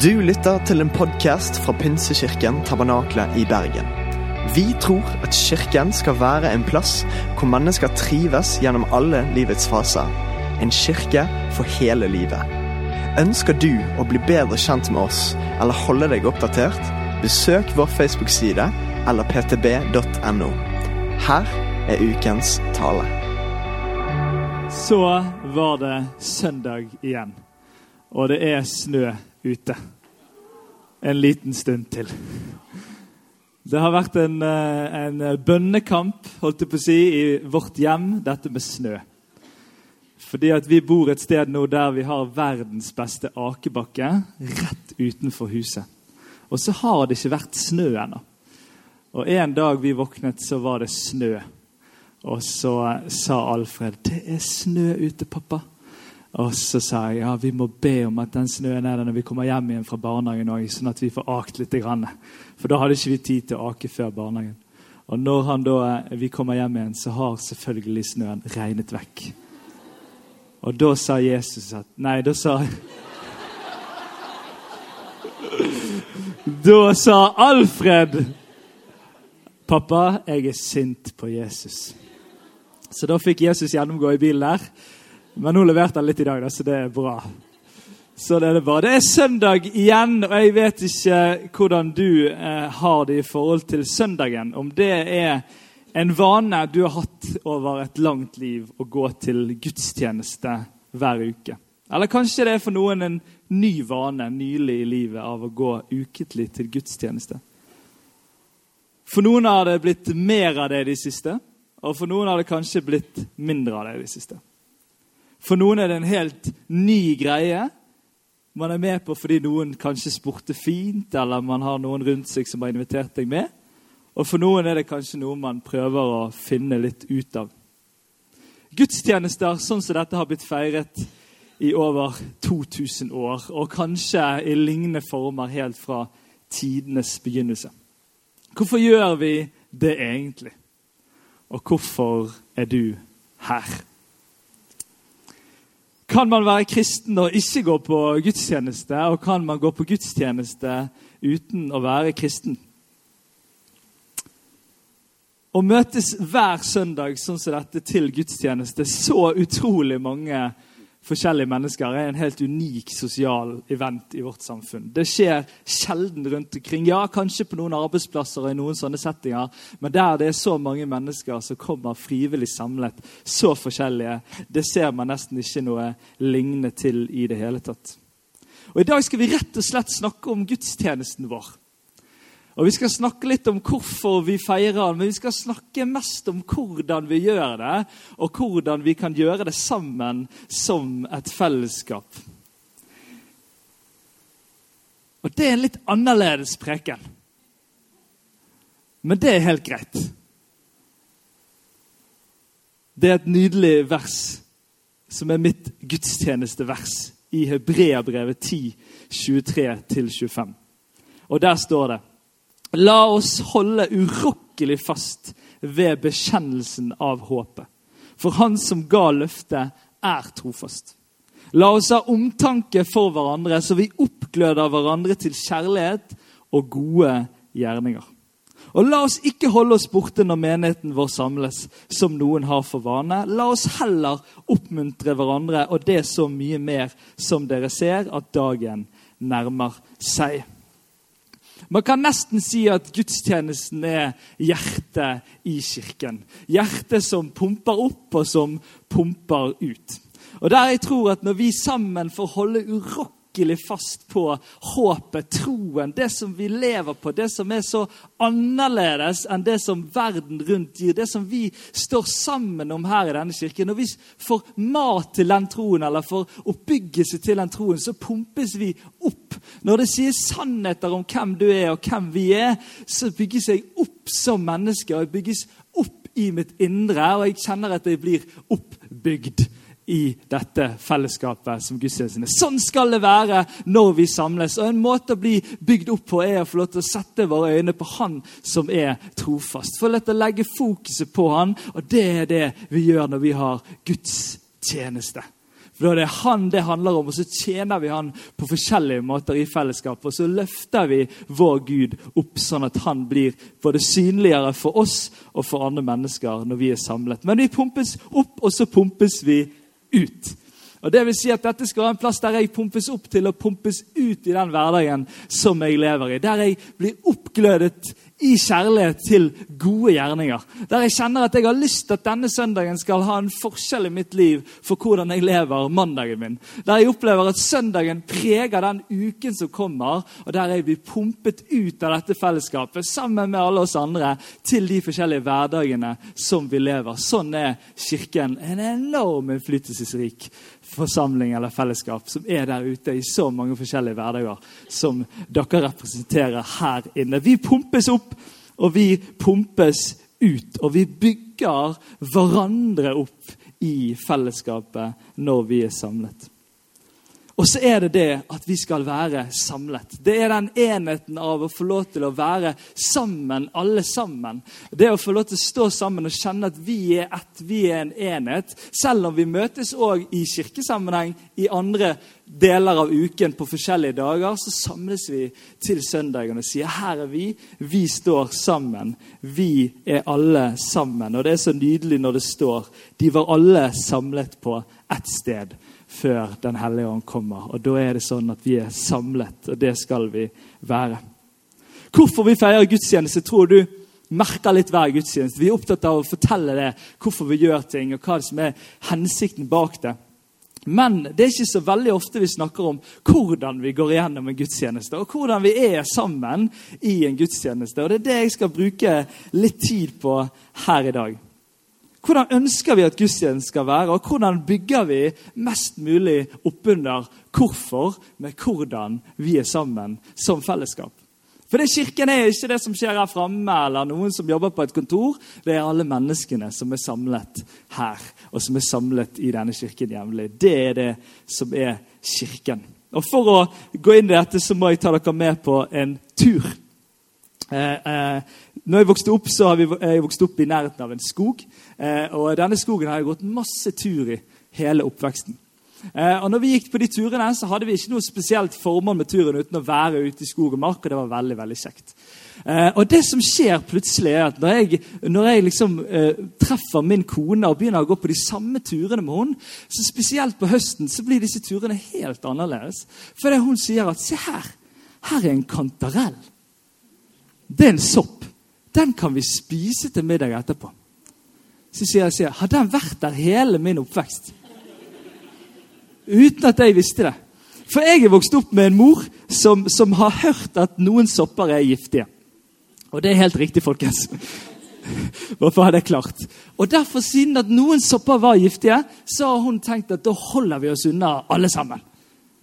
Du lytter til en podkast fra Pinsekirken Tabernakle i Bergen. Vi tror at kirken skal være en plass hvor mennesker trives gjennom alle livets faser. En kirke for hele livet. Ønsker du å bli bedre kjent med oss eller holde deg oppdatert? Besøk vår Facebook-side eller ptb.no. Her er ukens tale. Så var det søndag igjen, og det er snø ute. En liten stund til. Det har vært en, eh, en bønnekamp holdt jeg på å si, i vårt hjem, dette med snø. Fordi at vi bor et sted nå der vi har verdens beste akebakke rett utenfor huset. Og så har det ikke vært snø ennå. Og En dag vi våknet, så var det snø. Og så sa Alfred 'Det er snø ute, pappa'. Og så sa jeg ja, vi må be om at den snøen er der når vi kommer hjem igjen fra barnehagen òg, sånn at vi får akt litt. Grann. For da hadde ikke vi tid til å ake før barnehagen. Og når da, vi kommer hjem igjen, så har selvfølgelig snøen regnet vekk. Og da sa Jesus at Nei, da sa Da sa Alfred Pappa, jeg er sint på Jesus. Så da fikk Jesus gjennomgå i bilen der. Men nå leverte han litt i dag, da, så det er bra. Så det er det bra. Det er søndag igjen, og jeg vet ikke hvordan du eh, har det i forhold til søndagen. Om det er en vane du har hatt over et langt liv å gå til gudstjeneste hver uke. Eller kanskje det er for noen en ny vane nylig i livet av å gå uketlig til gudstjeneste. For noen har det blitt mer av det i det siste, og for noen har det kanskje blitt mindre av det i det siste. For noen er det en helt ny greie. Man er med på fordi noen kanskje spurte fint, eller man har noen rundt seg som har invitert deg med. Og for noen er det kanskje noe man prøver å finne litt ut av. Gudstjenester sånn som dette har blitt feiret i over 2000 år, og kanskje i lignende former helt fra tidenes begynnelse. Hvorfor gjør vi det egentlig? Og hvorfor er du her? Kan man være kristen og ikke gå på gudstjeneste? Og kan man gå på gudstjeneste uten å være kristen? Å møtes hver søndag sånn som dette til gudstjeneste, så utrolig mange forskjellige mennesker, er en helt unik sosial event i vårt samfunn. Det skjer sjelden rundt omkring. Ja, kanskje på noen arbeidsplasser og i noen sånne settinger, men der det er så mange mennesker som kommer frivillig samlet, så forskjellige, det ser man nesten ikke noe lignende til i det hele tatt. Og I dag skal vi rett og slett snakke om gudstjenesten vår. Og Vi skal snakke litt om hvorfor vi feirer den, men vi skal snakke mest om hvordan vi gjør det, og hvordan vi kan gjøre det sammen som et fellesskap. Og Det er en litt annerledes preken. Men det er helt greit. Det er et nydelig vers som er mitt gudstjenestevers i Hebreabrevet 10, 23-25. Og der står det La oss holde urokkelig fast ved bekjennelsen av håpet. For Han som ga løftet, er trofast. La oss ha omtanke for hverandre, så vi oppgløder hverandre til kjærlighet og gode gjerninger. Og La oss ikke holde oss borte når menigheten vår samles, som noen har for vane. La oss heller oppmuntre hverandre, og det så mye mer som dere ser at dagen nærmer seg. Man kan nesten si at gudstjenesten er hjertet i kirken. Hjertet som pumper opp, og som pumper ut. Og der jeg tror at Når vi sammen får holde urokkelig fast på håpet, troen, det som vi lever på, det som er så annerledes enn det som verden rundt gir, det som vi står sammen om her i denne kirken Når vi får mat til den troen, eller får oppbyggelse til den troen, så pumpes vi opp. Når det sies sannheter om hvem du er, og hvem vi er, så bygges jeg opp som menneske. og jeg bygges opp i mitt indre, og jeg kjenner at jeg blir oppbygd i dette fellesskapet som gudstjenestene. Sånn skal det være når vi samles. Og En måte å bli bygd opp på er å få lov til å sette våre øyne på Han som er trofast. Få lov til å legge fokuset på Han, og det er det vi gjør når vi har gudstjeneste. For da er det han det handler om, og så tjener vi han på forskjellige måter i fellesskap. Og så løfter vi vår Gud opp, sånn at han blir både synligere for oss og for andre mennesker når vi er samlet. Men vi pumpes opp, og så pumpes vi ut. Og det vil si at Dette skal være en plass der jeg pumpes opp til å pumpes ut i den hverdagen som jeg lever i. Der jeg blir oppglødet i kjærlighet til gode gjerninger. Der jeg kjenner at jeg har lyst til at denne søndagen skal ha en forskjell i mitt liv for hvordan jeg lever mandagen min. Der jeg opplever at søndagen preger den uken som kommer, og der jeg blir pumpet ut av dette fellesskapet sammen med alle oss andre til de forskjellige hverdagene som vi lever. Sånn er Kirken en enorm innflytelsesrik forsamling eller fellesskap som er der ute i så mange forskjellige hverdager som dere representerer her inne. Vi pumpes opp, og vi pumpes ut. Og vi bygger hverandre opp i fellesskapet når vi er samlet. Og så er det det at vi skal være samlet. Det er den enheten av å få lov til å være sammen, alle sammen. Det å få lov til å stå sammen og kjenne at vi er ett, vi er en enhet. Selv om vi møtes òg i kirkesammenheng i andre deler av uken på forskjellige dager, så samles vi til søndagen og sier her er vi, vi står sammen. Vi er alle sammen. Og det er så nydelig når det står de var alle samlet på ett sted før Den hellige ånd kommer. Og Da er det sånn at vi er samlet, og det skal vi være. Hvorfor vi feirer gudstjeneste, tror du merker litt hver gudstjeneste. Vi er opptatt av å fortelle det, hvorfor vi gjør ting, og hva som er hensikten bak det. Men det er ikke så veldig ofte vi snakker om hvordan vi går igjennom en gudstjeneste. Og hvordan vi er sammen i en gudstjeneste. Og Det er det jeg skal bruke litt tid på her i dag. Hvordan ønsker vi at gudstjenesten skal være, og hvordan bygger vi mest mulig oppunder hvorfor med hvordan vi er sammen som fellesskap? For det Kirken er ikke det som skjer her framme, eller noen som jobber på et kontor. Det er alle menneskene som er samlet her, og som er samlet i denne kirken jevnlig. Det er det som er Kirken. Og For å gå inn i dette så må jeg ta dere med på en tur. Eh, eh, når jeg vokste opp, så har vi, jeg vokst opp i nærheten av en skog. Eh, og Denne skogen har jeg gått masse tur i hele oppveksten. Eh, og når vi gikk på de turene, så hadde vi ikke noe spesielt formål med turen uten å være ute i skog og mark, og det var veldig veldig kjekt. Eh, og det som skjer plutselig, er at når jeg, når jeg liksom eh, treffer min kone og begynner å gå på de samme turene med henne, så spesielt på høsten så blir disse turene helt annerledes. Fordi hun sier at se her, her er en kantarell. Det er en sopp. Den kan vi spise til middag etterpå. Så sier jeg, sier, har den vært der hele min oppvekst? Uten at jeg visste det. For jeg er vokst opp med en mor som, som har hørt at noen sopper er giftige. Og det er helt riktig, folkens. Hvorfor har det klart? Og derfor, siden at noen sopper var giftige, så har hun tenkt at da holder vi oss unna alle sammen.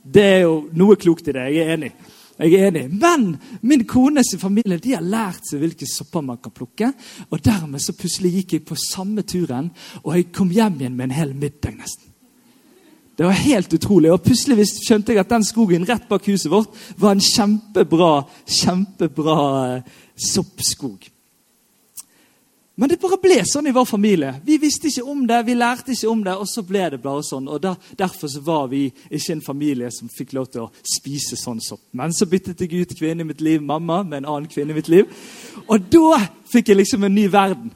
Det er jo noe klokt i det. Jeg er enig. Jeg er enig. Men min kones familie de har lært seg hvilke sopper man kan plukke. Og dermed så plutselig gikk jeg på samme turen, og jeg kom hjem igjen med en hel middag nesten. Det var helt utrolig. Og plutselig skjønte jeg at den skogen rett bak huset vårt var en kjempebra, kjempebra eh, soppskog. Men det bare ble sånn i vår familie. Vi visste ikke om det, vi lærte ikke om det, og så ble det bare sånn. Og der, Derfor så var vi ikke en familie som fikk lov til å spise sånn sopp. Men så byttet jeg ut kvinne i mitt liv, mamma, med en annen kvinne i mitt liv. Og da fikk jeg liksom en ny verden.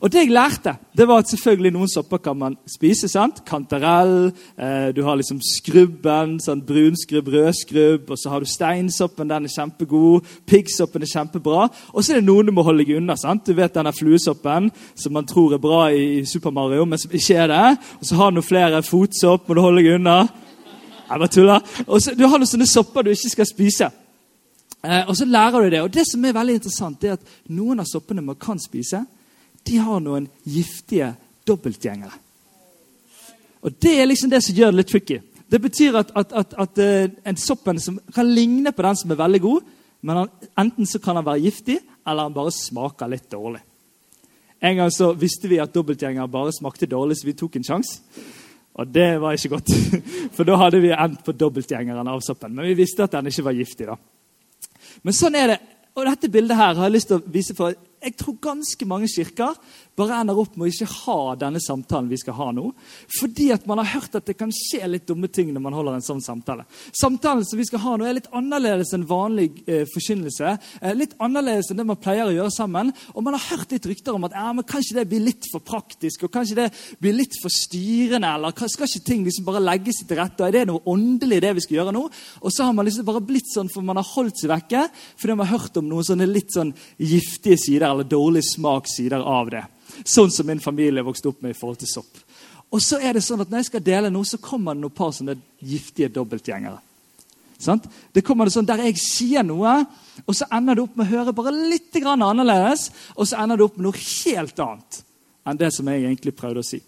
Og det jeg lærte, det var at selvfølgelig noen sopper kan man spise. sant? Kantarell, eh, du har liksom skrubben, sånn brunskrubb, rødskrubb, og så har du steinsoppen, den er kjempegod. Piggsoppen er kjempebra. Og så er det noen du må holde deg unna. sant? Du vet denne fluesoppen som man tror er bra i, Super Mario, men som ikke er det. Og så har du noen flere fotsopp, må du holde deg unna. Jeg bare tuller. Og så, du har noen sånne sopper du ikke skal spise. Eh, og så lærer du det. Og det som er veldig interessant, det er at noen av soppene man kan spise de har noen giftige dobbeltgjengere. Og Det er liksom det som gjør det litt tricky. Det betyr at, at, at, at uh, en soppen som kan ligne på den som er veldig god, men han, enten så kan han være giftig, eller han bare smaker litt dårlig. En gang så visste vi at dobbeltgjengere bare smakte dårlig, så vi tok en sjanse. Og det var ikke godt, for da hadde vi endt på dobbeltgjengeren av soppen. Men vi visste at den ikke var giftig. da. Men sånn er det. Og dette bildet her har jeg lyst til å vise for jeg tror ganske mange kirker bare ender opp med å ikke ha denne samtalen vi skal ha nå. Fordi at man har hørt at det kan skje litt dumme ting når man holder en sånn samtale. Samtalen som vi skal ha nå er litt annerledes enn vanlig eh, forkynnelse. Eh, litt annerledes enn det man pleier å gjøre sammen. Og man har hørt litt rykter om at ja, men kanskje det blir litt for praktisk, og kanskje det blir litt for styrende, eller skal ikke ting liksom bare legges til rette? og Er det noe åndelig det vi skal gjøre nå? Og så har man liksom bare blitt sånn for man har holdt seg vekke fordi man har hørt om noen sånne litt sånn giftige sider eller dårlig smak sider av det. Sånn som min familie vokste opp med i forhold til sopp. Og så er det sånn at Når jeg skal dele noe, så kommer det noen par sånne giftige dobbeltgjengere. Sant? Det kommer det sånn Der jeg sier noe, og så ender det opp med å høre bare litt annerledes, og så ender det opp med noe helt annet enn det som jeg egentlig prøvde å si.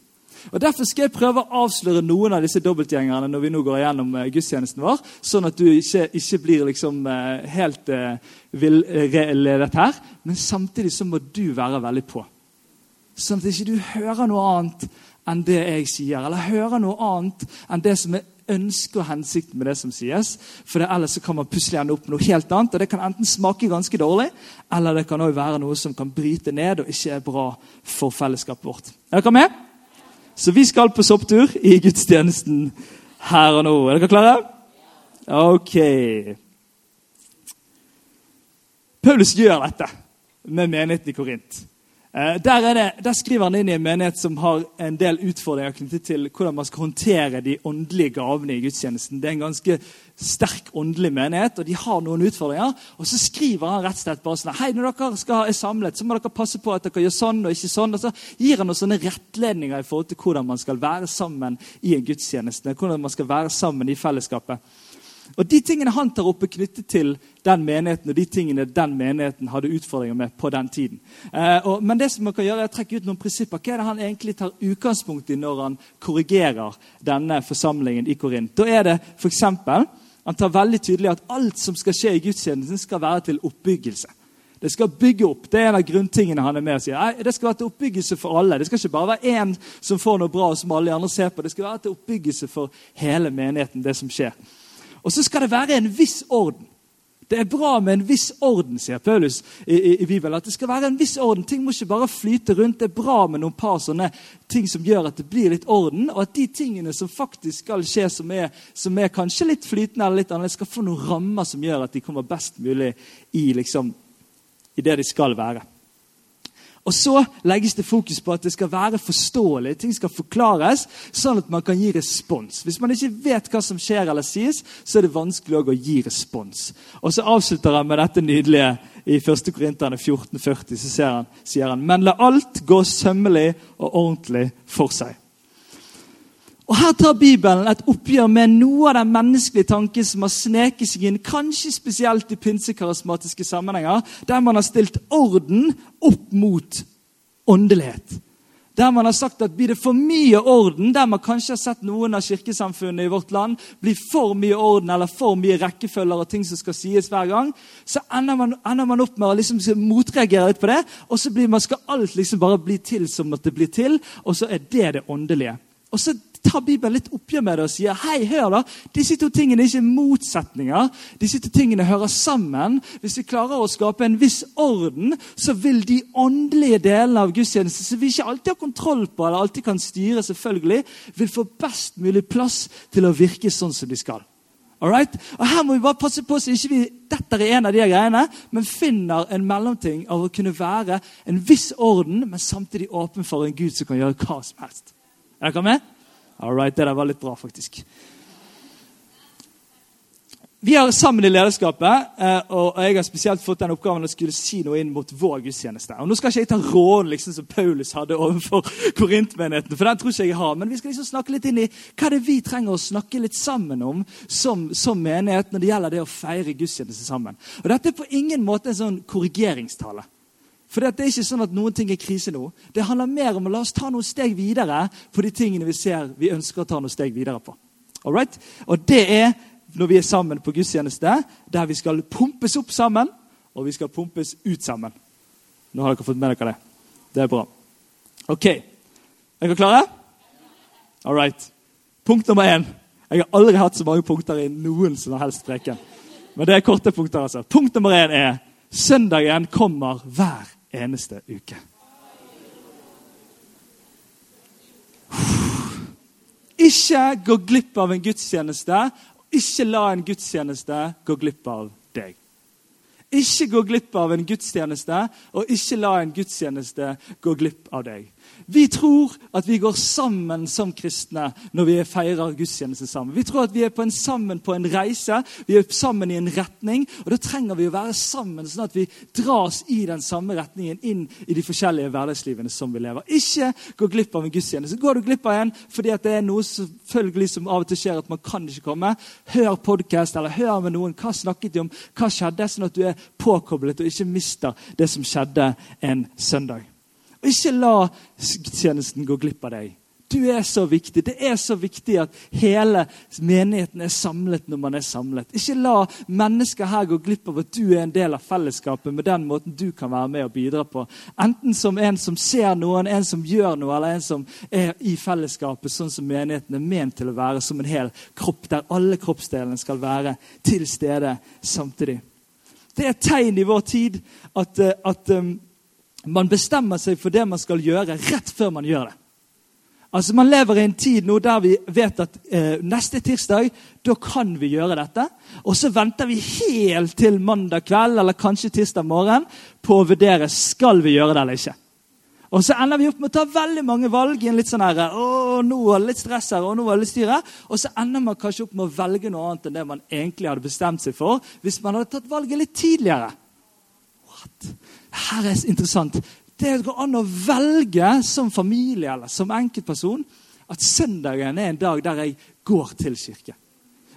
Og Derfor skal jeg prøve å avsløre noen av disse dobbeltgjengerne når vi nå går igjennom uh, gudstjenesten vår, sånn at du ikke, ikke blir liksom uh, helt uh, villedet her. Men samtidig så må du være veldig på. Sånn at ikke du hører noe annet enn det jeg sier, eller hører noe annet enn det som er ønsket og hensikten med det som sies. For ellers kan man plutselig ende opp med noe helt annet. og Det kan enten smake ganske dårlig, eller det kan også være noe som kan bryte ned og ikke er bra for fellesskapet vårt. Er dere med? Så vi skal på sopptur i gudstjenesten her og nå. Er dere klare? Ok. Paulus gjør dette med menigheten i Korint. Eh, der, der, skriver han inn i en menighet som har en del utfordringer knyttet til hvordan man skal håndtere de åndelige gavene i gudstjenesten. Det er en ganske sterk åndelig menighet, og de har noen utfordringer. Og så skriver han rett og slett bare sånn Hei, når dere skal er samlet, så må dere passe på at dere gjør sånn og ikke sånn. Og så gir han noen sånne rettledninger i forhold til hvordan man skal være sammen i en gudstjeneste. Hvordan man skal være sammen i fellesskapet. Og De tingene han tar opp, er knyttet til den menigheten og de tingene den menigheten hadde utfordringer med på den tiden. Eh, og, men det som man kan gjøre er å trekke ut noen prinsipper. Hva er det han egentlig tar utgangspunkt i når han korrigerer denne forsamlingen i Korint? Da er det for eksempel, Han tar veldig tydelig at alt som skal skje i gudstjenesten, skal være til oppbyggelse. Det skal bygge opp. Det er en av grunntingene han er med og sier. Nei, det skal være til oppbyggelse for alle. Det skal ikke bare være én som får noe bra, som alle andre ser på. Det skal være til oppbyggelse for hele menigheten, det som skjer. Og så skal det være en viss orden. Det er bra med en viss orden, sier Paulus i, i, i, Bibelen. at det skal være en viss orden. Ting må ikke bare flyte rundt. Det er bra med noen par sånne ting som gjør at det blir litt orden. Og at de tingene som faktisk skal skje, som er, som er kanskje litt flytende, eller litt annerledes, skal få noen rammer som gjør at de kommer best mulig i, liksom, i det de skal være. Og så legges det fokus på at det skal være forståelig. Ting skal forklares, sånn at man kan gi respons. Hvis man ikke vet hva som skjer eller sies, så er det vanskelig å gi respons. Og så avslutter han med dette nydelige i 1. Korinterne 1440. Så han, sier han Men la alt gå sømmelig og ordentlig for seg. Og Her tar Bibelen et oppgjør med noe av den menneskelige tanken som har sneket seg inn, kanskje spesielt i pinsekarismatiske sammenhenger, der man har stilt orden opp mot åndelighet. Der man har sagt at blir det for mye orden, der man kanskje har sett noen av kirkesamfunnene i vårt land bli for mye orden eller for mye rekkefølger og ting som skal sies hver gang, så ender man, ender man opp med å liksom motreagere litt på det. Og så blir, man, skal alt liksom bare bli til som at det blir til, og så er det det åndelige. Og så tar Bibelen litt oppgjør med det og sier hei, hør da, disse to tingene er ikke motsetninger. Disse to tingene hører sammen. Hvis vi klarer å skape en viss orden, så vil de åndelige delene av gudstjenesten, som vi ikke alltid har kontroll på eller alltid kan styre, selvfølgelig, vil få best mulig plass til å virke sånn som de skal. Alright? Og Her må vi bare passe på så ikke vi detter i en av de greiene, men finner en mellomting av å kunne være en viss orden, men samtidig åpen for en Gud som kan gjøre hva som helst. Er dere med? All right, det der var litt bra, faktisk. Vi er sammen i lederskapet, eh, og jeg har spesielt fått den oppgaven å skulle si noe inn mot vår gudstjeneste. Og Nå skal ikke jeg ta råden liksom, som Paulus hadde overfor korintmenigheten, for den tror ikke jeg har, men vi skal liksom snakke litt inn i hva det er vi trenger å snakke litt sammen om som, som menighet når det gjelder det å feire gudstjeneste sammen. Og Dette er på ingen måte en sånn korrigeringstale. For det er ikke sånn at noen ting er krise nå. Det handler mer om å la oss ta noen steg videre på de tingene vi ser vi ønsker å ta noen steg videre på. Alright? Og det er når vi er sammen på gudstjeneste, der vi skal pumpes opp sammen, og vi skal pumpes ut sammen. Nå har dere fått med dere det. Det er bra. Ok. Er dere klare? All right. Punkt nummer én. Jeg har aldri hatt så mange punkter i noen som helst preken. Men det er korte punkter. altså. Punkt nummer én er søndagen kommer hver eneste uke. Ikke gå glipp av en gudstjeneste, ikke la en gudstjeneste gå glipp av deg. Ikke gå glipp av en gudstjeneste, og ikke la en gudstjeneste gå glipp av deg. Vi tror at vi går sammen som kristne når vi feirer gudstjeneste sammen. Vi tror at vi er på en sammen på en reise, vi er sammen i en retning. og Da trenger vi å være sammen, sånn at vi dras i den samme retningen inn i de forskjellige hverdagslivene som vi lever. Ikke gå glipp av en gudstjeneste. Går du glipp av en fordi det er noe selvfølgelig som av og til skjer at man kan ikke komme, hør podkast eller hør med noen. Hva snakket de om? Hva skjedde? Sånn at du er påkoblet og ikke mister det som skjedde en søndag. Og ikke la gudstjenesten gå glipp av deg. Du er så viktig. Det er så viktig at hele menigheten er samlet når man er samlet. Ikke la mennesker her gå glipp av at du er en del av fellesskapet med den måten du kan være med og bidra på. Enten som en som ser noen, en som gjør noe, eller en som er i fellesskapet, sånn som menigheten er ment til å være, som en hel kropp, der alle kroppsdelene skal være til stede samtidig. Det er et tegn i vår tid at, eh, at um, man bestemmer seg for det man skal gjøre, rett før man gjør det. Altså Man lever i en tid nå der vi vet at eh, neste tirsdag da kan vi gjøre dette. Og så venter vi helt til mandag kveld eller kanskje tirsdag morgen på å vurdere skal vi gjøre det eller ikke. Og så ender vi opp med å ta veldig mange valg i en litt sånn her, å, nå er det litt stress her, og nå er det litt styre. Og så ender man kanskje opp med å velge noe annet enn det man egentlig hadde bestemt seg for hvis man hadde tatt valget litt tidligere. What? Her er interessant. Det går an å velge som familie eller som enkeltperson at søndagen er en dag der jeg går til kirke.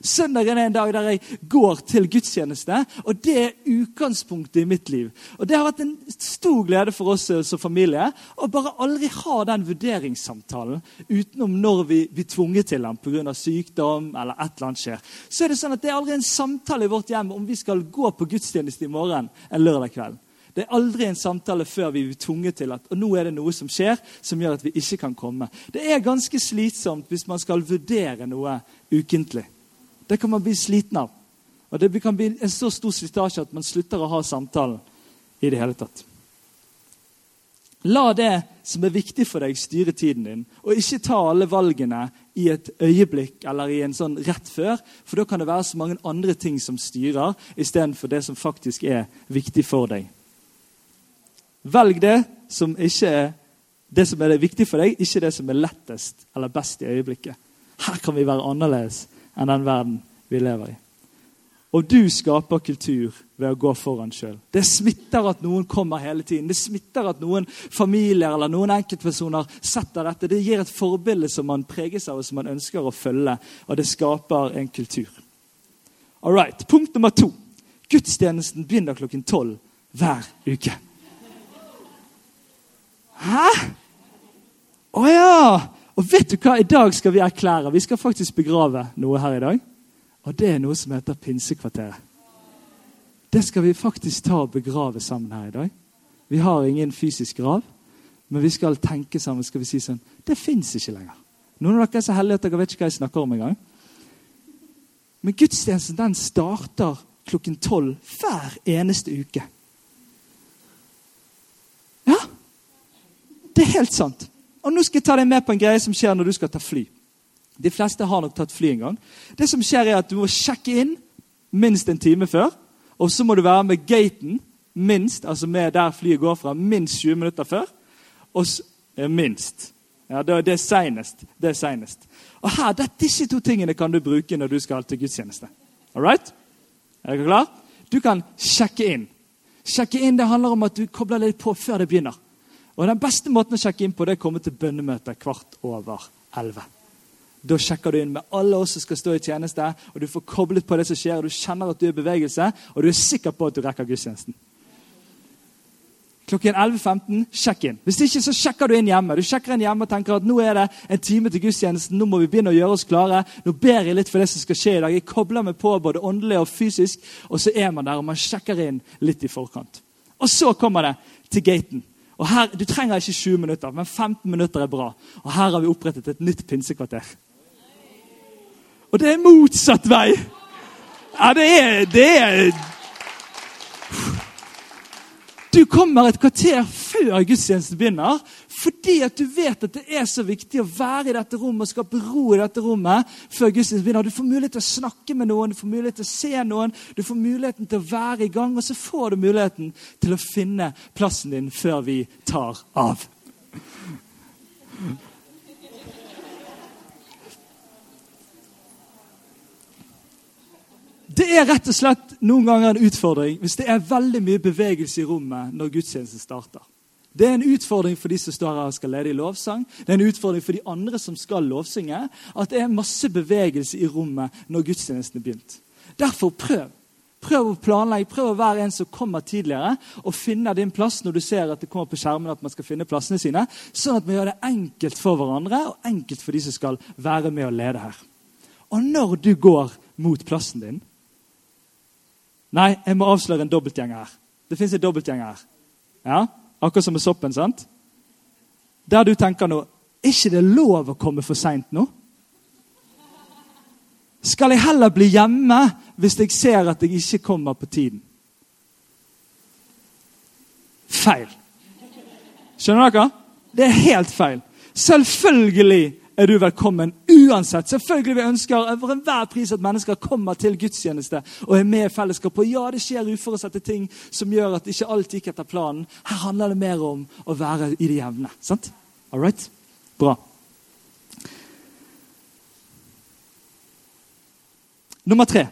Søndagen er en dag der jeg går til gudstjeneste, og det er utgangspunktet i mitt liv. Og Det har vært en stor glede for oss som familie å bare aldri ha den vurderingssamtalen utenom når vi blir tvunget til den pga. sykdom eller et eller annet skjer. Så er Det sånn at det er aldri en samtale i vårt hjem om vi skal gå på gudstjeneste i morgen en lørdag kveld. Det er aldri en samtale før vi blir tvunget til at og nå er det noe som skjer som gjør at vi ikke kan komme. Det er ganske slitsomt hvis man skal vurdere noe ukentlig. Det kan man bli sliten av. Og Det kan bli en så stor slitasje at man slutter å ha samtalen i det hele tatt. La det som er viktig for deg, styre tiden din, og ikke ta alle valgene i et øyeblikk eller i en sånn rett før, for da kan det være så mange andre ting som styrer, istedenfor det som faktisk er viktig for deg. Velg det som er det som er viktig for deg, ikke det som er lettest eller best i øyeblikket. Her kan vi være annerledes enn den verden vi lever i. Og du skaper kultur ved å gå foran sjøl. Det smitter at noen kommer hele tiden. Det smitter at noen familier eller noen enkeltpersoner setter dette. Det gir et forbilde som man preges av og som man ønsker å følge. Og det skaper en kultur. All right. Punkt nummer to. Gudstjenesten begynner klokken tolv hver uke. Hæ? Å ja! Og vet du hva? I dag skal vi erklære. Vi skal faktisk begrave noe her i dag. Og det er noe som heter Pinsekvarteret. Det skal vi faktisk ta og begrave sammen her i dag. Vi har ingen fysisk grav, men vi skal tenke sammen. skal vi si sånn, Det fins ikke lenger. Noen av dere er så heldige at dere vet ikke hva jeg snakker om engang. Men gudstjenesten den starter klokken tolv hver eneste uke. Ja, Det er helt sant. Og nå skal jeg ta deg med på en greie som skjer når du skal ta fly. De fleste har nok tatt fly en gang. Det som skjer er at Du må sjekke inn minst en time før. Og så må du være med gaten minst, altså med der flyet går fra, minst 20 minutter før. Og så, eh, minst. Ja, det, er seinest. Det er senest. Og her, det, Disse to tingene kan du bruke når du skal til gudstjeneste. All right? Er dere klar? Du kan sjekke inn. Sjekke inn det handler om at du kobler litt på før det begynner. Og Den beste måten å sjekke inn på det er å komme til bønnemøtet kvart over elleve. Da sjekker du inn med alle oss som skal stå i tjeneste, og du får koblet på det som skjer, og du kjenner at du er i bevegelse, og du er sikker på at du rekker gudstjenesten. Klokken 11.15 sjekk inn. Hvis ikke, så sjekker du inn hjemme. Du sjekker inn hjemme og tenker at nå er det en time til gudstjenesten, nå må vi begynne å gjøre oss klare. Nå ber jeg litt for det som skal skje i dag. Jeg kobler meg på både åndelig og fysisk, og så er man der, og man sjekker inn litt i forkant. Og så kommer det til gaten. Og her, Du trenger ikke 20 minutter, men 15 minutter er bra. Og her har vi opprettet et nytt pinsekvarter. Og det er motsatt vei! Ja, det er, det er Du kommer et kvarter før gudstjenesten begynner fordi at du vet at det er så viktig å være i dette rommet og skape ro i dette rommet før gudstjenesten begynner. Du får mulighet til å snakke med noen, du får mulighet til å se noen, du får muligheten til å være i gang, og så får du muligheten til å finne plassen din før vi tar av. Det er rett og slett noen ganger en utfordring hvis det er veldig mye bevegelse i rommet når gudstjenesten starter. Det er en utfordring for de som står her og skal lede i lovsang. Det er en utfordring for de andre som skal lovsynge. At det er masse bevegelse i rommet når gudstjenesten er begynt. Derfor prøv. Prøv å planlegge, prøv å være en som kommer tidligere og finner din plass når du ser at det kommer på skjermen at man skal finne plassene sine, sånn at vi gjør det enkelt for hverandre og enkelt for de som skal være med og lede her. Og når du går mot plassen din, Nei, jeg må avsløre en dobbeltgjenger her. Det fins en dobbeltgjenger her. Ja, Akkurat som med soppen. sant? Der du tenker nå Er ikke det lov å komme for seint nå? Skal jeg heller bli hjemme hvis jeg ser at jeg ikke kommer på tiden? Feil. Skjønner dere? Det er helt feil. Selvfølgelig er du velkommen uansett. Selvfølgelig vi ønsker for enhver pris at mennesker kommer til gudstjeneste og er med i fellesskap. Og ja, det skjer uforutsette ting som gjør at ikke alt gikk etter planen. Her handler det mer om å være i det jevne. sant? All right? Bra. Nummer tre.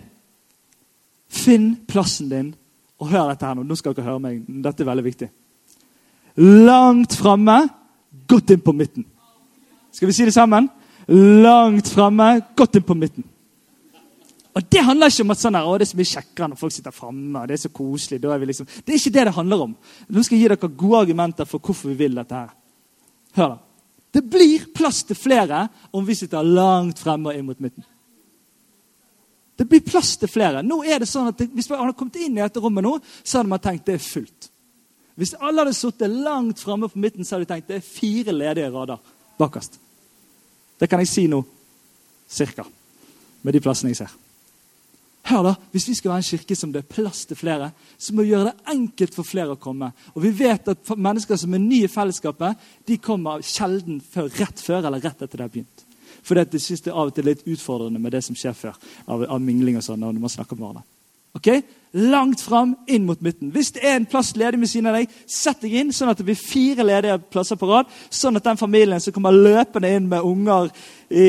Finn plassen din. Og hør dette her nå. Nå skal dere høre meg. Dette er veldig viktig. Langt framme, godt inn på midten. Skal vi si det sammen? Langt framme, godt inn på midten. Og Det handler ikke om at sånn her, å, det er så mye kjekkere når folk sitter framme. Det er så koselig. Er liksom, det er ikke det det handler om. Nå skal jeg gi dere gode argumenter for hvorfor vi vil dette. her. Hør da. Det blir plass til flere om vi sitter langt fremme og inn mot midten. Det blir plass til flere. Nå er det sånn at det, Hvis man hadde kommet inn i dette rommet nå, så hadde man tenkt det er fullt. Hvis alle hadde sittet langt framme på midten, så hadde de tenkt det er fire ledige rader bakerst. Det kan jeg si nå, cirka, med de plassene jeg ser. Hør da, Hvis vi skal være en kirke som det er plass til flere, så må vi gjøre det enkelt for flere å komme. Og vi vet at Mennesker som er nye i fellesskapet, de kommer sjelden før, rett før eller rett etter det har begynt. For det synes det av og til er litt utfordrende med det som skjer før. av, av mingling og sånn, når man snakker med hverandre. Ok? Langt fram, inn mot midten. Hvis det er en plass ledig ved siden av deg, sett deg inn, sånn at det blir fire ledige plasser på rad. Sånn at den familien som kommer løpende inn med unger i,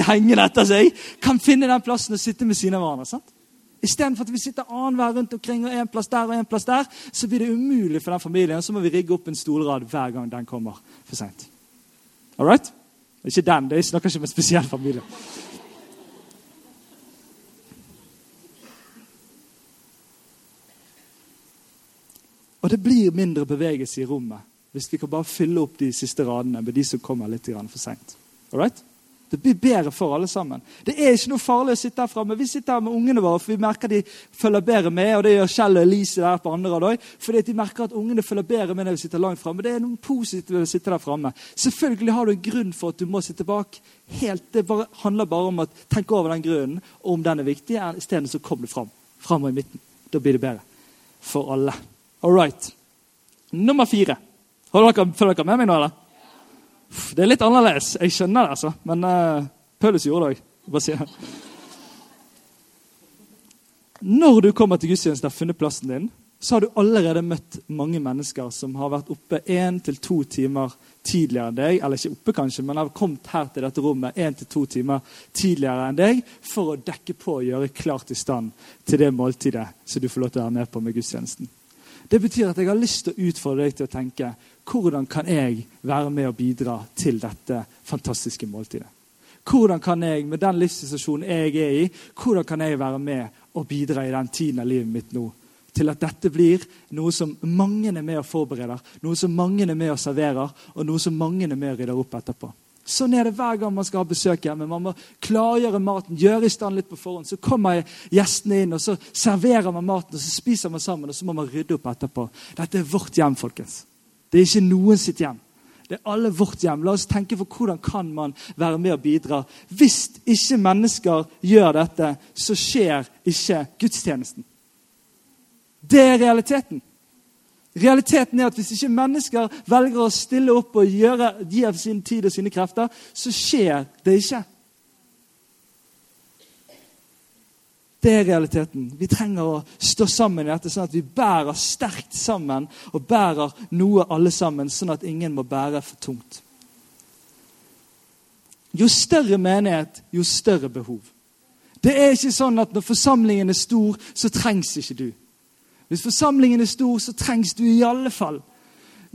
hengende etter seg, kan finne den plassen og sitte ved siden av hverandre. sant? Istedenfor at vi sitter annenhver rundt omkring og en plass der og en plass der, så blir det umulig for den familien. Så må vi rigge opp en stolrad hver gang den kommer for seint. Ikke den. er snakker ikke om en spesiell familie. Og det blir mindre bevegelse i rommet hvis vi kan bare fylle opp de siste radene med de som kommer litt for seint. Det blir bedre for alle sammen. Det er ikke noe farlig å sitte her framme. Vi sitter her med ungene våre, for vi merker de følger bedre med. og Det gjør Kjell og Elise der på andre rad også, Fordi de merker at ungene følger bedre med når vi sitter langt framme. Det er noe positivt å sitte der framme. Selvfølgelig har du en grunn for at du må sitte bak. Helt, det bare, handler bare om å tenke over den grunnen, og om den er viktig. Isteden kom du fram. Fram og i midten. Da blir det bedre for alle. All right. Nummer fire. Dere, følger dere med meg nå, eller? Det er litt annerledes. Jeg skjønner det, altså. Men uh, Paulus gjorde det òg. Når du kommer til gudstjenesten og har funnet plassen din, så har du allerede møtt mange mennesker som har vært oppe én til to timer tidligere enn deg. Eller ikke oppe, kanskje, men har kommet her til dette rommet én til to timer tidligere enn deg for å dekke på og gjøre klart i stand til det måltidet som du får lov til å være med på med gudstjenesten. Det betyr at jeg har lyst til å utfordre deg til å tenke hvordan kan jeg være med og bidra til dette fantastiske måltidet? Hvordan kan jeg, med den livssituasjonen jeg er i, hvordan kan jeg være med og bidra i den tiden av livet mitt nå? Til at dette blir noe som mange er med og forbereder, noe som mange er med og serverer, og noe som mange er med og rydder opp etterpå. Sånn er det hver gang man skal ha besøk hjemme. Man må klargjøre maten, gjøre i stand litt på forhånd. Så kommer gjestene inn, og så serverer man maten, og så spiser man sammen, og så må man rydde opp etterpå. Dette er vårt hjem, folkens. Det er ikke noen sitt hjem. Det er alle vårt hjem. La oss tenke på hvordan kan man være med og bidra. Hvis ikke mennesker gjør dette, så skjer ikke gudstjenesten. Det er realiteten. Realiteten er at Hvis ikke mennesker velger å stille opp og gjøre, gi av sin tid og sine krefter, så skjer det ikke. Det er realiteten. Vi trenger å stå sammen i dette, sånn at vi bærer sterkt sammen og bærer noe alle sammen, sånn at ingen må bære for tungt. Jo større menighet, jo større behov. Det er ikke sånn at når forsamlingen er stor, så trengs ikke du. Hvis forsamlingen er stor, så trengs du i alle fall.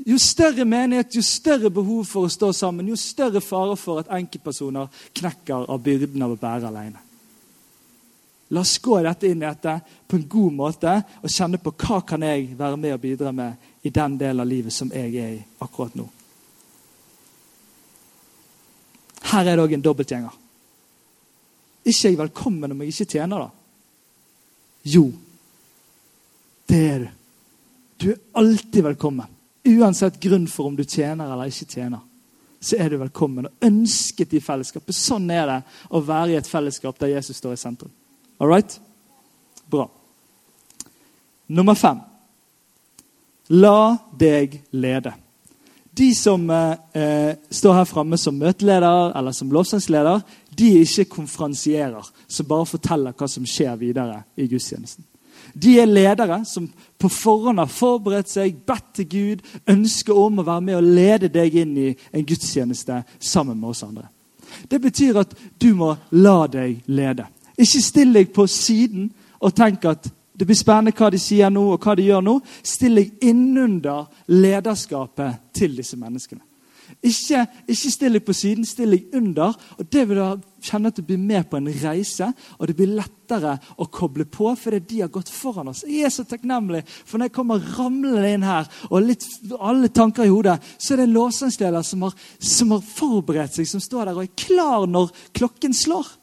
Jo større menighet, jo større behov for å stå sammen, jo større fare for at enkeltpersoner knekker av byrden av å bære alene. La oss gå dette inn i dette på en god måte og kjenne på hva kan jeg være med og bidra med i den delen av livet som jeg er i akkurat nå. Her er det òg en dobbeltgjenger. Ikke er jeg velkommen om jeg ikke tjener, da? Jo, det er du. Du er alltid velkommen. Uansett grunn for om du tjener eller ikke tjener, så er du velkommen og ønsket i fellesskapet. Sånn er det å være i et fellesskap der Jesus står i sentrum. All right? Bra. Nummer fem. La deg lede. De som eh, står her framme som møteleder eller som lovsangsleder, de er ikke konferansierer som bare forteller hva som skjer videre i gudstjenesten. De er ledere som på forhånd har forberedt seg, bedt til Gud, ønsker om å være med og lede deg inn i en gudstjeneste sammen med oss andre. Det betyr at du må la deg lede. Ikke still deg på siden og tenk at det blir spennende hva de sier nå, og hva de gjør nå. Still deg innunder lederskapet til disse menneskene. Ikke, ikke still deg på siden, still deg under. og Det vil da kjenne at du blir med på en reise, og det blir lettere å koble på fordi de har gått foran oss. Jeg er så takknemlig, for når jeg kommer ramlende inn her og litt, alle tanker i hodet, så er det en låsingsleder som, som har forberedt seg, som står der og er klar når klokken slår.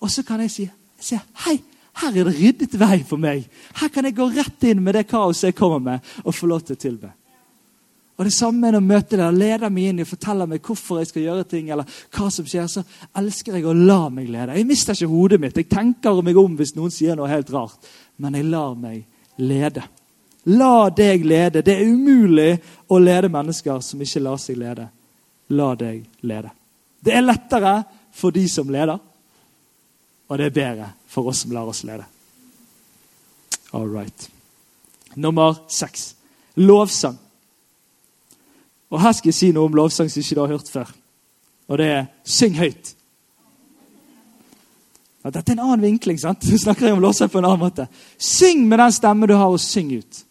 Og så kan jeg si, si hei, her er det ryddet vei for meg. Her kan jeg gå rett inn med det kaoset jeg kommer med, og få lov til å tilbe. Og Det samme når møter dere leder meg inn og forteller meg hvorfor jeg skal gjøre ting. eller hva som skjer, Så elsker jeg å la meg lede. Jeg mister ikke hodet mitt. Jeg tenker meg om hvis noen sier noe helt rart. Men jeg lar meg lede. La deg lede. Det er umulig å lede mennesker som ikke lar seg lede. La deg lede. Det er lettere for de som leder. Og det er bedre for oss som lar oss lede. All right. Nummer seks. Lovsang. Og Her skal jeg si noe om lovsang som ikke du har hørt før. Og det er 'syng høyt'. Ja, dette er en annen vinkling. sant? Du snakker om lovsang på en annen måte. Syng med den stemmen du har, og syng ut.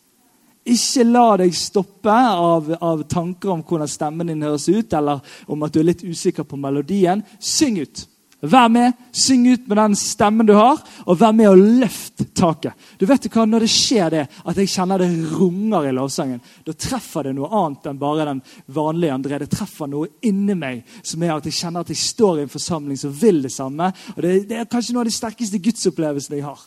Ikke la deg stoppe av, av tanker om hvordan stemmen din høres ut, eller om at du er litt usikker på melodien. Syng ut. Vær med, syng ut med den stemmen du har, og vær med og løft taket. Du vet hva, Når det skjer det, at jeg kjenner det runger i lovsangen, da treffer det noe annet enn bare den vanlige André. Det treffer noe inni meg som er at jeg kjenner at jeg står i en forsamling som vil det samme. og Det, det er kanskje noe av de sterkeste gudsopplevelsene jeg har.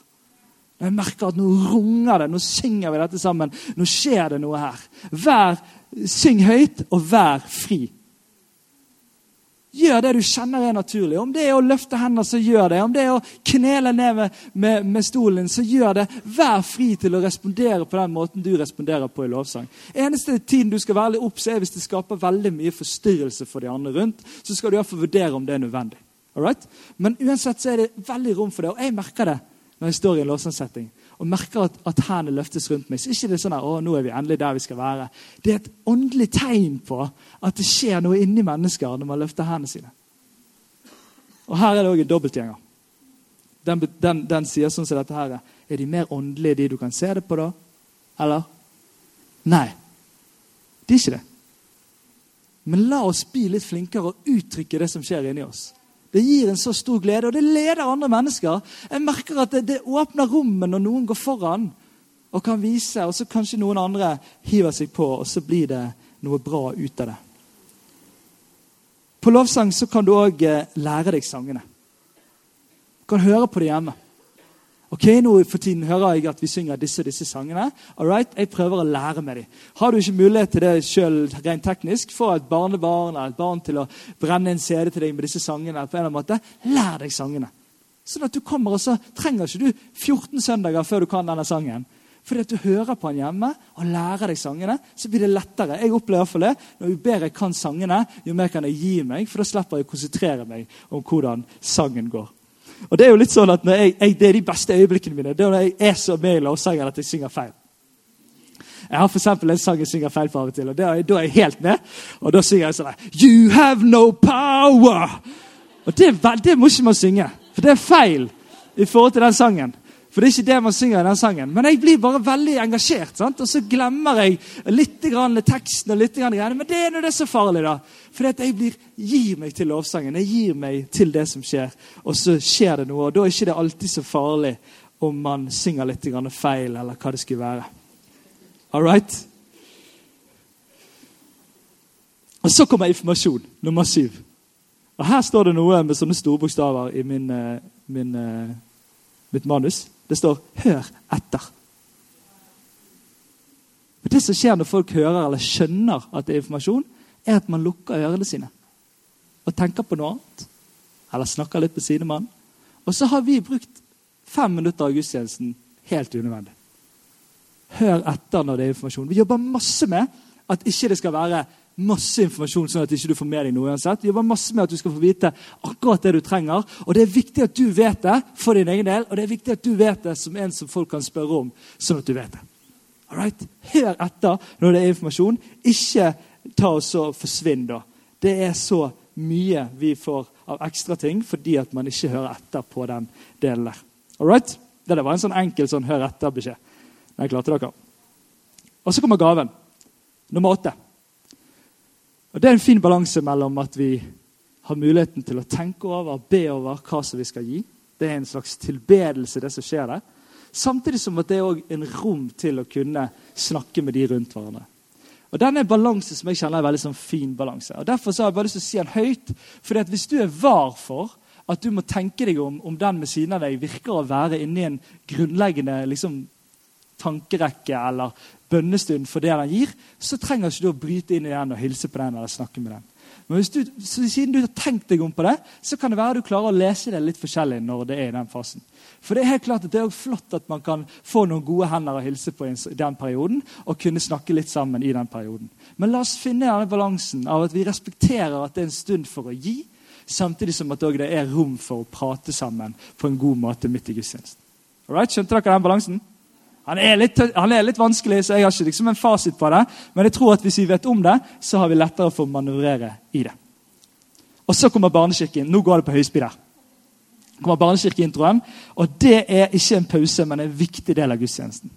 Når jeg merker at nå runger det, nå synger vi dette sammen, nå skjer det noe her. Vær, Syng høyt, og vær fri. Gjør det du kjenner er naturlig. Om det er å løfte hendene, så gjør det. Om det er å knele ned med, med, med, stolen, så gjør det. Vær fri til å respondere på den måten du responderer på i lovsang. Eneste tiden du skal være litt obs, er hvis det skaper veldig mye forstyrrelse for de andre rundt. Så skal du iallfall vurdere om det er nødvendig. Alright? Men uansett så er det veldig rom for det, og jeg merker det når jeg står i en lovsangsetting og merker at, at hendene løftes rundt meg, så er det ikke sånn at å, nå er vi endelig der vi skal være. Det er et åndelig tegn på at det skjer noe inni mennesker når man løfter hendene sine. Og Her er det òg en dobbeltgjenger. Den, den, den, sier sånn som dette her. Er de mer åndelige, de du kan se det på, da? Eller? Nei. De er ikke det. Men la oss bli litt flinkere og uttrykke det som skjer inni oss. Det gir en så stor glede, og det leder andre mennesker. Jeg merker at det, det åpner rommet når noen går foran og kan vise, og så kanskje noen andre hiver seg på, og så blir det noe bra ut av det. På lovsang så kan du òg eh, lære deg sangene. Du kan høre på det hjemme. Ok, nå For tiden hører jeg at vi synger disse og disse sangene. All right, Jeg prøver å lære med dem. Har du ikke mulighet til det sjøl rent teknisk, få et barnebarn eller et barn til å brenne en CD til deg med disse sangene, på en eller annen måte, lær deg sangene. Sånn at du kommer, og så trenger ikke du 14 søndager før du kan denne sangen. Fordi at du hører på den hjemme og lærer deg sangene, så blir det lettere. Jeg opplever for det. Jo bedre jeg kan sangene, jo mer kan jeg gi meg, for da slipper jeg å konsentrere meg om hvordan sangen går. Og Det er jo litt sånn at jeg, jeg, det er de beste øyeblikkene mine. Det er når jeg er så med i lovsangen at jeg synger feil. Jeg har for en sang jeg synger feil på av og til, og da er jeg helt med. Og da synger jeg sånn You have no power! Og det, det må ikke man synge, for det er feil i forhold til den sangen. For det er ikke det man synger i den sangen. Men jeg blir bare veldig engasjert. Sant? Og så glemmer jeg litt grann teksten. og litt grann greiene, Men det er nå det er så farlig, da. For jeg blir, gir meg til lovsangen. Jeg gir meg til det som skjer. Og så skjer det noe. Og da er ikke det alltid så farlig om man synger litt grann feil, eller hva det skulle være. All right? Og så kommer informasjon nummer syv. Og Her står det noe med sånne store bokstaver i min, eh, min, eh, mitt manus. Det står 'hør etter'. Og Det som skjer når folk hører eller skjønner at det er informasjon, er at man lukker ørene sine og tenker på noe annet. Eller snakker litt på sidemannen. Og så har vi brukt fem minutter av gudstjenesten helt unødvendig. Hør etter når det er informasjon. Vi jobber masse med at ikke det skal være masse informasjon, sånn at du ikke får med deg noe uansett. Jobber masse med at du skal få vite akkurat det du trenger. Og det er viktig at du vet det for din egen del, og det er viktig at du vet det som en som folk kan spørre om. sånn at du vet det. Alright? Hør etter når det er informasjon. Ikke ta og forsvinn, da. Det er så mye vi får av ekstra ting fordi at man ikke hører etter på den delen der. Alright? Det var en sånn enkel sånn hør etter-beskjed. Den klarte dere. Og så kommer gaven. Nummer åtte. Og Det er en fin balanse mellom at vi har muligheten til å tenke over, be over hva som vi skal gi. Det er en slags tilbedelse, det som skjer der. Samtidig som at det er også en rom til å kunne snakke med de rundt hverandre. Og Denne er balanse som jeg kjenner er veldig sånn fin balanse. Og Derfor har jeg bare lyst til å si den høyt. fordi at Hvis du er var for at du må tenke deg om om den ved siden av deg virker å være inni en grunnleggende liksom, tankerekke eller bønnestund for det den gir, så trenger ikke du å bryte inn i den og hilse på den eller snakke med den. Men du, siden du har tenkt deg om på det, så kan det være du klarer å lese det litt forskjellig. når det er i den fasen. For Det er helt klart at det er flott at man kan få noen gode hender å hilse på i den perioden, og kunne snakke litt sammen i den perioden. Men la oss finne denne balansen av at vi respekterer at det er en stund for å gi, samtidig som at det er rom for å prate sammen på en god måte midt i gudstjenesten. Skjønte dere den balansen? Han er, litt, han er litt vanskelig, så jeg har ikke liksom en fasit på det. Men jeg tror at hvis vi vet om det, så har vi lettere for å manøvrere i det. Og så kommer barnekirken. Nå går det på høyspeed der. kommer barnekirkeintroen, Og det er ikke en pause, men en viktig del av gudstjenesten.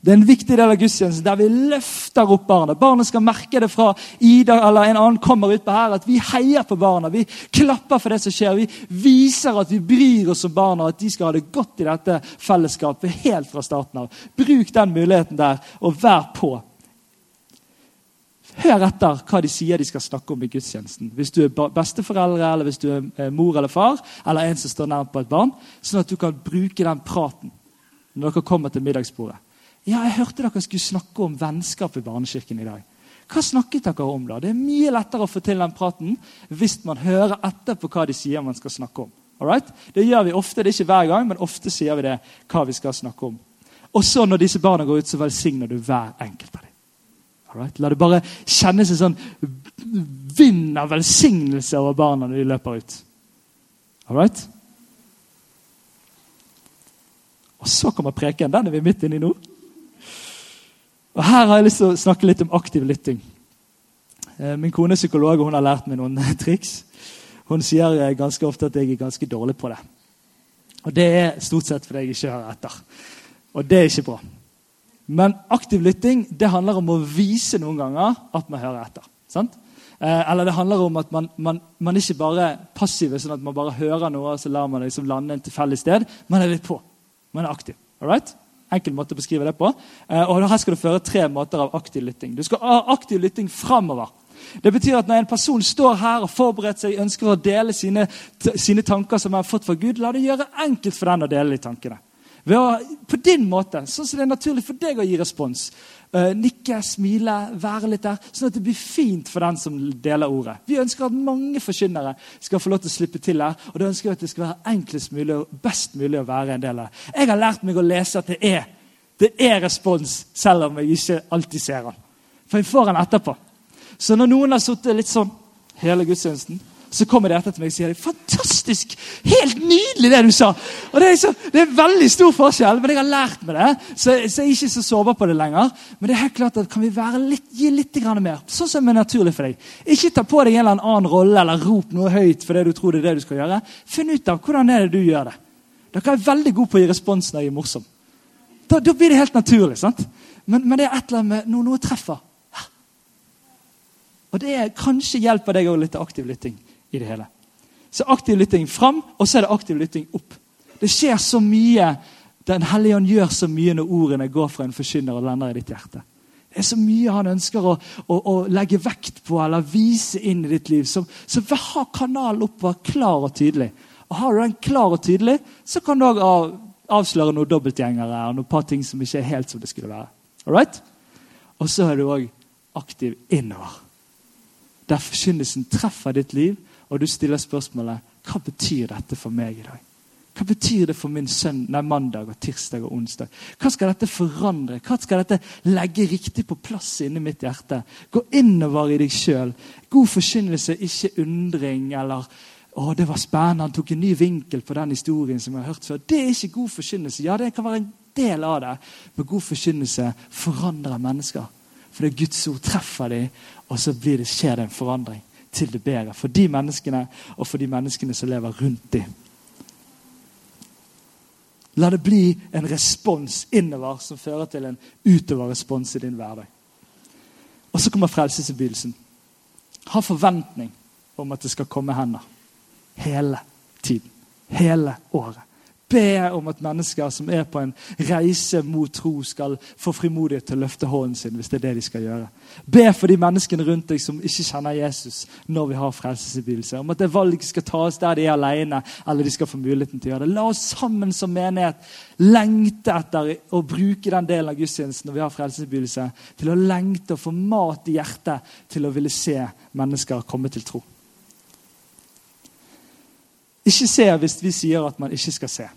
Det er en viktig del av gudstjenesten der vi løfter opp barna. Barna skal merke det fra Ida eller en annen kommer utpå her, at vi heier på barna. Vi klapper for det som skjer. Vi viser at vi bryr oss om barna, at de skal ha det godt i dette fellesskapet helt fra starten av. Bruk den muligheten der, og vær på. Hør etter hva de sier de skal snakke om i gudstjenesten. Hvis du er besteforeldre, eller hvis du er eh, mor eller far, eller en som står nær på et barn, sånn at du kan bruke den praten når dere kommer til middagsbordet. Ja, jeg hørte dere skulle snakke om vennskap i barnekirken i dag. Hva snakket dere om da? Det er mye lettere å få til den praten hvis man hører etter på hva de sier man skal snakke om. Alright? Det gjør vi ofte, det er ikke hver gang, men ofte sier vi det hva vi skal snakke om. Og så når disse barna går ut, så velsigner du hver enkelt av dem. Alright? La det bare kjennes en sånn vind av velsignelse over barna når de løper ut. Alright? Og så kommer preken. Den er vi midt inni nå. Og Her har jeg lyst til å snakke litt om aktiv lytting. Eh, min kone er psykolog, og hun har lært meg noen triks. Hun sier eh, ganske ofte at jeg er ganske dårlig på det. Og Det er stort sett fordi jeg ikke hører etter. Og det er ikke bra. Men aktiv lytting det handler om å vise noen ganger at man hører etter. sant? Eh, eller det handler om at man, man, man ikke bare er passiv, sånn at man bare hører noe og så lar man det liksom lande en tilfeldig sted. Man er litt på. Man er aktiv. All right? Enkel måte å beskrive det på. Eh, og Her skal du føre tre måter av aktiv lytting. Du skal ha aktiv lytting framover. Det betyr at Når en person står her og forbereder seg, ønsker å dele sine, sine tanker som han har fått fra Gud, la det gjøre enkelt for den å dele de tankene. Ved å, på din måte, sånn som det er naturlig for deg å gi respons. Uh, nikke, smile, være litt der. Sånn at det blir fint for den som deler ordet. Vi ønsker at mange forkynnere skal få lov til å slippe til her. Og det ønsker at det skal være enklest mulig og best mulig å være en del av. Jeg har lært meg å lese at det er Det er respons, selv om jeg ikke alltid ser den. For jeg får den etterpå. Så når noen har sittet litt sånn hele gudstjenesten, så kommer de etter til meg og sier 'Fantastisk! Helt nydelig, det du sa!' Og Det er, så, det er veldig stor forskjell, men jeg har lært meg det. Så, så jeg er ikke så sårbar på det lenger. Men det er helt klart at kan vi litt, gi litt mer? Sånn som er naturlig for deg. Ikke ta på deg en eller annen rolle eller rop noe høyt for det du tror det er det du skal gjøre. Finn ut av hvordan er det du gjør det. Dere er veldig gode på å gi respons når jeg er morsom. Da, da, blir det helt naturlig. sant? Men, men det er et eller annet med noe, noe treffer. Og det er kanskje hjelper deg òg litt til aktiv lytting i det hele. Så aktiv lytting fram, og så er det aktiv lytting opp. Det skjer så mye. Den hellige ånd gjør så mye når ordene går fra en forkynner og lander i ditt hjerte. Det er så mye han ønsker å, å, å legge vekt på eller vise inn i ditt liv. Så, så ha kanalen opp, vær klar og tydelig. Og Har du den klar og tydelig, så kan du òg av, avsløre noen dobbeltgjengere og noen par ting som ikke er helt som det skulle være. Alright? Og så er du òg aktiv innover. Der forkynnelsen treffer ditt liv, og du stiller spørsmålet hva betyr dette for meg i dag? Hva betyr det for min sønn, nei, mandag, og tirsdag og onsdag? Hva skal dette forandre? Hva skal dette legge riktig på plass inni mitt hjerte? Gå innover i deg sjøl. God forkynnelse, ikke undring eller å, det var spennende, han tok en ny vinkel på den historien som jeg har hørt før. Det er ikke god forkynnelse. Ja, det kan være en del av det, men god forkynnelse forandrer mennesker. For det Guds ord treffer dem, og så det, skjer det en forandring til det bedre for de menneskene og for de menneskene som lever rundt dem. La det bli en respons innover som fører til en utover-respons i din hverdag. Og så kommer frelsesinnbydelsen. Ha forventning om at det skal komme hender. Hele tiden. Hele året. Be om at mennesker som er på en reise mot tro, skal få frimodighet til å løfte hånden sin. hvis det er det de skal gjøre. Be for de menneskene rundt deg som ikke kjenner Jesus, når vi har frelsesinnbydelse. Om at det valget skal tas der de er alene, eller de skal få muligheten til å gjøre det. La oss sammen som menighet lengte etter å bruke den delen av gudstjenesten når vi har frelsesinnbydelse, til å lengte og få mat i hjertet til å ville se mennesker komme til tro. Ikke se hvis vi sier at man ikke skal se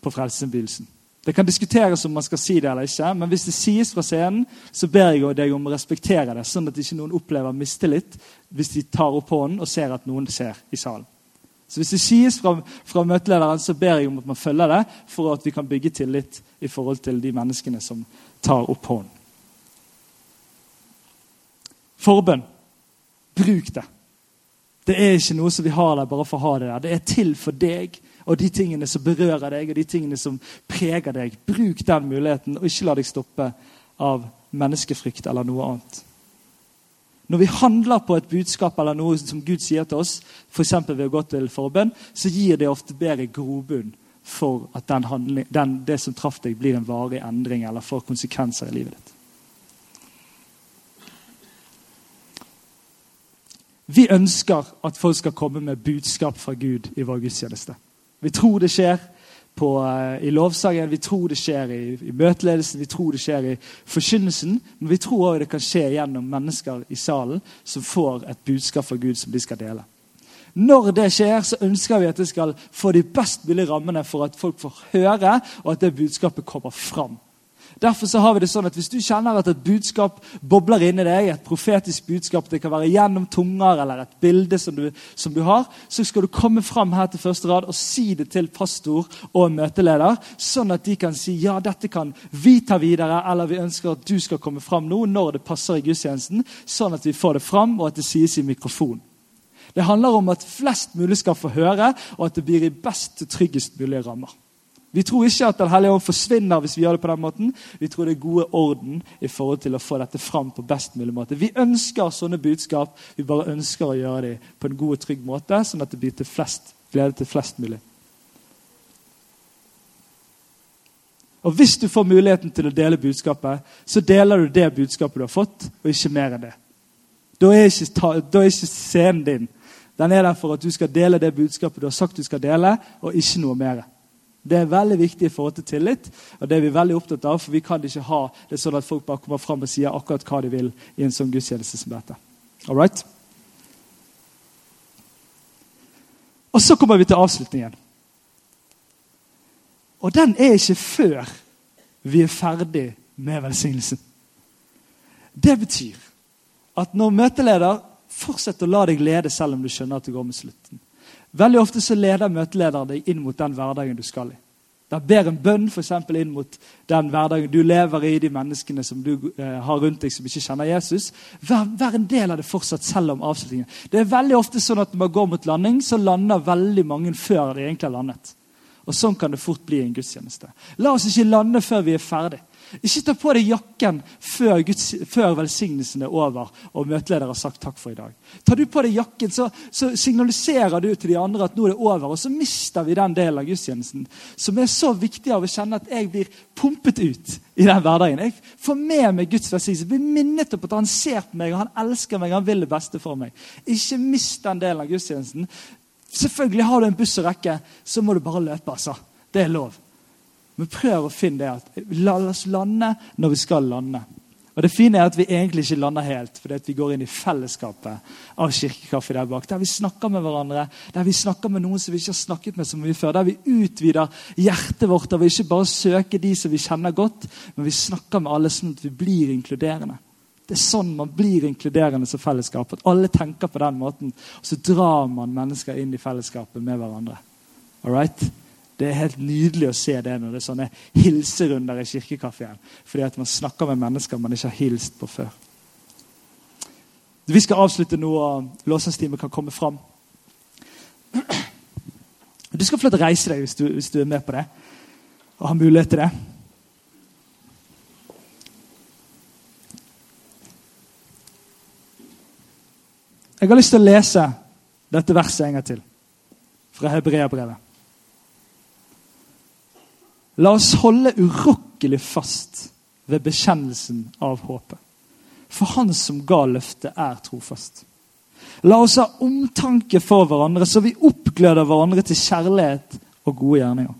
på frelsesinnbydelsen. Det kan diskuteres om man skal si det eller ikke, men hvis det sies fra scenen, så ber jeg deg om å respektere det, sånn at ikke noen opplever mistillit hvis de tar opp hånden og ser at noen ser i salen. Så Hvis det sies fra, fra møtelederen, så ber jeg om at man følger det, for at vi kan bygge tillit i forhold til de menneskene som tar opp hånden. Forbønn. Bruk det. Det er ikke noe som vi har der bare for å ha det der. Det er til for deg og de tingene som berører deg og de tingene som preger deg. Bruk den muligheten, og ikke la deg stoppe av menneskefrykt eller noe annet. Når vi handler på et budskap eller noe som Gud sier til oss, f.eks. ved å gå til forbønn, så gir det ofte bedre grobunn for at den handling, den, det som traff deg, blir en varig endring eller får konsekvenser i livet ditt. Vi ønsker at folk skal komme med budskap fra Gud i vår gudstjeneste. Vi tror det skjer på, uh, i lovsangen, vi tror det skjer i, i, møteledelsen, vi tror det skjer i forkynnelsen. Men vi tror òg det kan skje gjennom mennesker i salen som får et budskap fra Gud som de skal dele. Når det skjer, så ønsker vi at det skal få de best mulige rammene for at folk får høre, og at det budskapet kommer fram. Derfor så har vi det sånn at Hvis du kjenner at et budskap bobler inni deg, et profetisk budskap, det kan være gjennom tunger eller et bilde som du, som du har, så skal du komme fram her til første rad og si det til pastor og møteleder, sånn at de kan si ja, dette kan vi ta videre, eller vi ønsker at du skal komme fram nå når det passer i gudstjenesten, sånn at vi får det fram, og at det sies i mikrofon. Det handler om at flest mulig skal få høre, og at det blir i best og tryggest mulige rammer. Vi tror ikke at Den hellige ånd forsvinner hvis vi gjør det på den måten. Vi tror det er gode orden i forhold til å få dette fram på best mulig måte. Vi ønsker sånne budskap. Vi bare ønsker å gjøre dem på en god og trygg måte, sånn at det blir til flest, glede til flest mulig. Og Hvis du får muligheten til å dele budskapet, så deler du det budskapet du har fått, og ikke mer enn det. Da er ikke, da er ikke scenen din. Den er der for at du skal dele det budskapet du har sagt du skal dele, og ikke noe mer. Det er veldig viktig i forhold til tillit, og det er vi veldig opptatt av. For vi kan ikke ha det sånn at folk bare kommer fram og sier akkurat hva de vil i en sånn gudstjeneste som dette. All right? Og så kommer vi til avslutningen. Og den er ikke før vi er ferdig med velsignelsen. Det betyr at når møteleder fortsetter å la deg lede selv om du skjønner at det går med slutten. Veldig ofte så leder møtelederen deg inn mot den hverdagen du skal i. Da ber en bønn for eksempel, inn mot den hverdagen du lever i, de menneskene som du eh, har rundt deg som ikke kjenner Jesus. Vær, vær, en del av det fortsatt, selv om avslutningen. Det er veldig ofte sånn at Når man går mot landing, så lander veldig mange før de egentlig har landet. Og Sånn kan det fort bli i en gudstjeneste. La oss ikke lande før vi er ferdig. Ikke ta på deg jakken før, Guds, før velsignelsen er over og møteleder har sagt takk for i dag. Tar du på deg jakken, så, så, signaliserer du til de andre at nå er det over. Og så mister vi den delen av gudstjenesten som er så viktig av å kjenne at jeg blir pumpet ut i den hverdagen. Jeg får med meg Guds velsignelse. Blir minnet om at han ser på meg, og han elsker meg, han vil det beste for meg. Ikke mist den delen av gudstjenesten. Selvfølgelig har du en buss å rekke, så må du bare løpe. altså. Det er lov. Men prøv å finne det at la oss lande når vi skal lande. Og Det fine er at vi egentlig ikke lander helt, fordi vi går inn i fellesskapet av kirkekaffe der bak. Der vi snakker med hverandre, der vi snakker med noen som vi ikke har snakket med så mye før. Der vi utvider hjertet vårt og vi ikke bare søker de som vi kjenner godt, men vi snakker med alle sånn at vi blir inkluderende. Det er sånn man blir inkluderende som fellesskap. At alle tenker på den måten. Og så drar man mennesker inn i fellesskapet med hverandre. All right? Det er helt nydelig å se det når det er sånne hilserunder i kirkekaffen. Fordi at man snakker med mennesker man ikke har hilst på før. Vi skal avslutte nå, og låsingsteamet kan komme fram. Du skal få lov til å reise deg hvis du, hvis du er med på det og har mulighet til det. Jeg har lyst til å lese dette verset en gang til fra Hebreabrevet. La oss holde urokkelig fast ved bekjennelsen av håpet. For Han som ga løftet, er trofast. La oss ha omtanke for hverandre, så vi oppgløder hverandre til kjærlighet og gode gjerninger.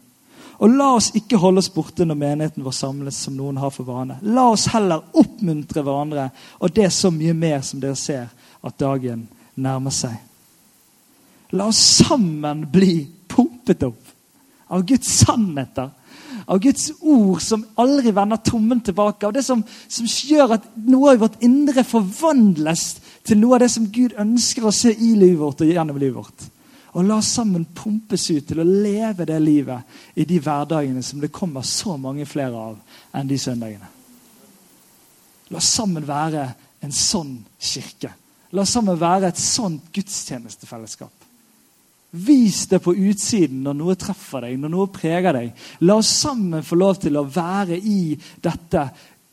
Og la oss ikke holde oss borte når menigheten vår samles, som noen har for vane. La oss heller oppmuntre hverandre, og det er så mye mer som dere ser at dagen nærmer seg. La oss sammen bli pumpet opp av Guds sannheter av Guds ord som aldri vender tommen tilbake. Av det som, som, gjør at noe av vårt indre forvandles til noe av det som Gud ønsker å se i livet vårt og gjennom livet vårt. Og la oss sammen pumpes ut til å leve det livet i de hverdagene som det kommer så mange flere av enn de søndagene. La oss sammen være en sånn kirke. La oss sammen være et sånt gudstjenestefellesskap. Vis det på utsiden når noe treffer deg, når noe preger deg. La oss sammen få lov til å være i dette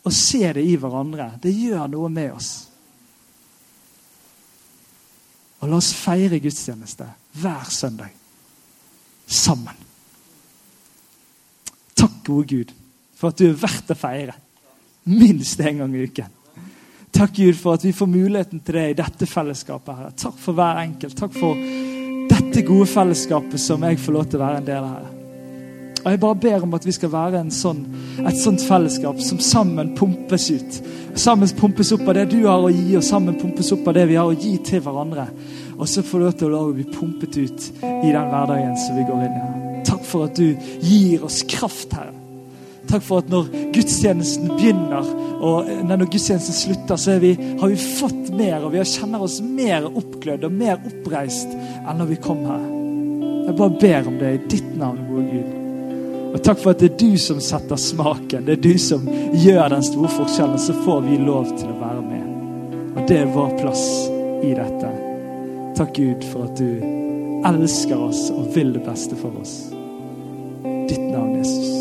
og se det i hverandre. Det gjør noe med oss. Og la oss feire gudstjeneste hver søndag sammen. Takk, gode Gud, for at du er verdt å feire. Minst én gang i uken. Takk, Gud, for at vi får muligheten til det i dette fellesskapet. her. Takk for hver enkelt. Takk for dette gode fellesskapet som jeg får lov til å være en del av. her. Og Jeg bare ber om at vi skal være sånn, et sånt fellesskap som sammen pumpes ut. Sammen pumpes opp av det du har å gi, og sammen pumpes opp av det vi har å gi til hverandre. Og så får du lov til å bli pumpet ut i den hverdagen som vi går inn i. Takk for at du gir oss kraft, Herre. Takk for at når gudstjenesten begynner, og når gudstjenesten slutter, så vi, har vi fått mer, og vi kjenner oss mer oppglødd og mer oppreist enn når vi kom her. Jeg bare ber om det i ditt navn, gode Gud. Og takk for at det er du som setter smaken. Det er du som gjør den store forskjellen. Så får vi lov til å være med. Og det er vår plass i dette. Takk, Gud, for at du elsker oss og vil det beste for oss. Ditt navn, Jesus.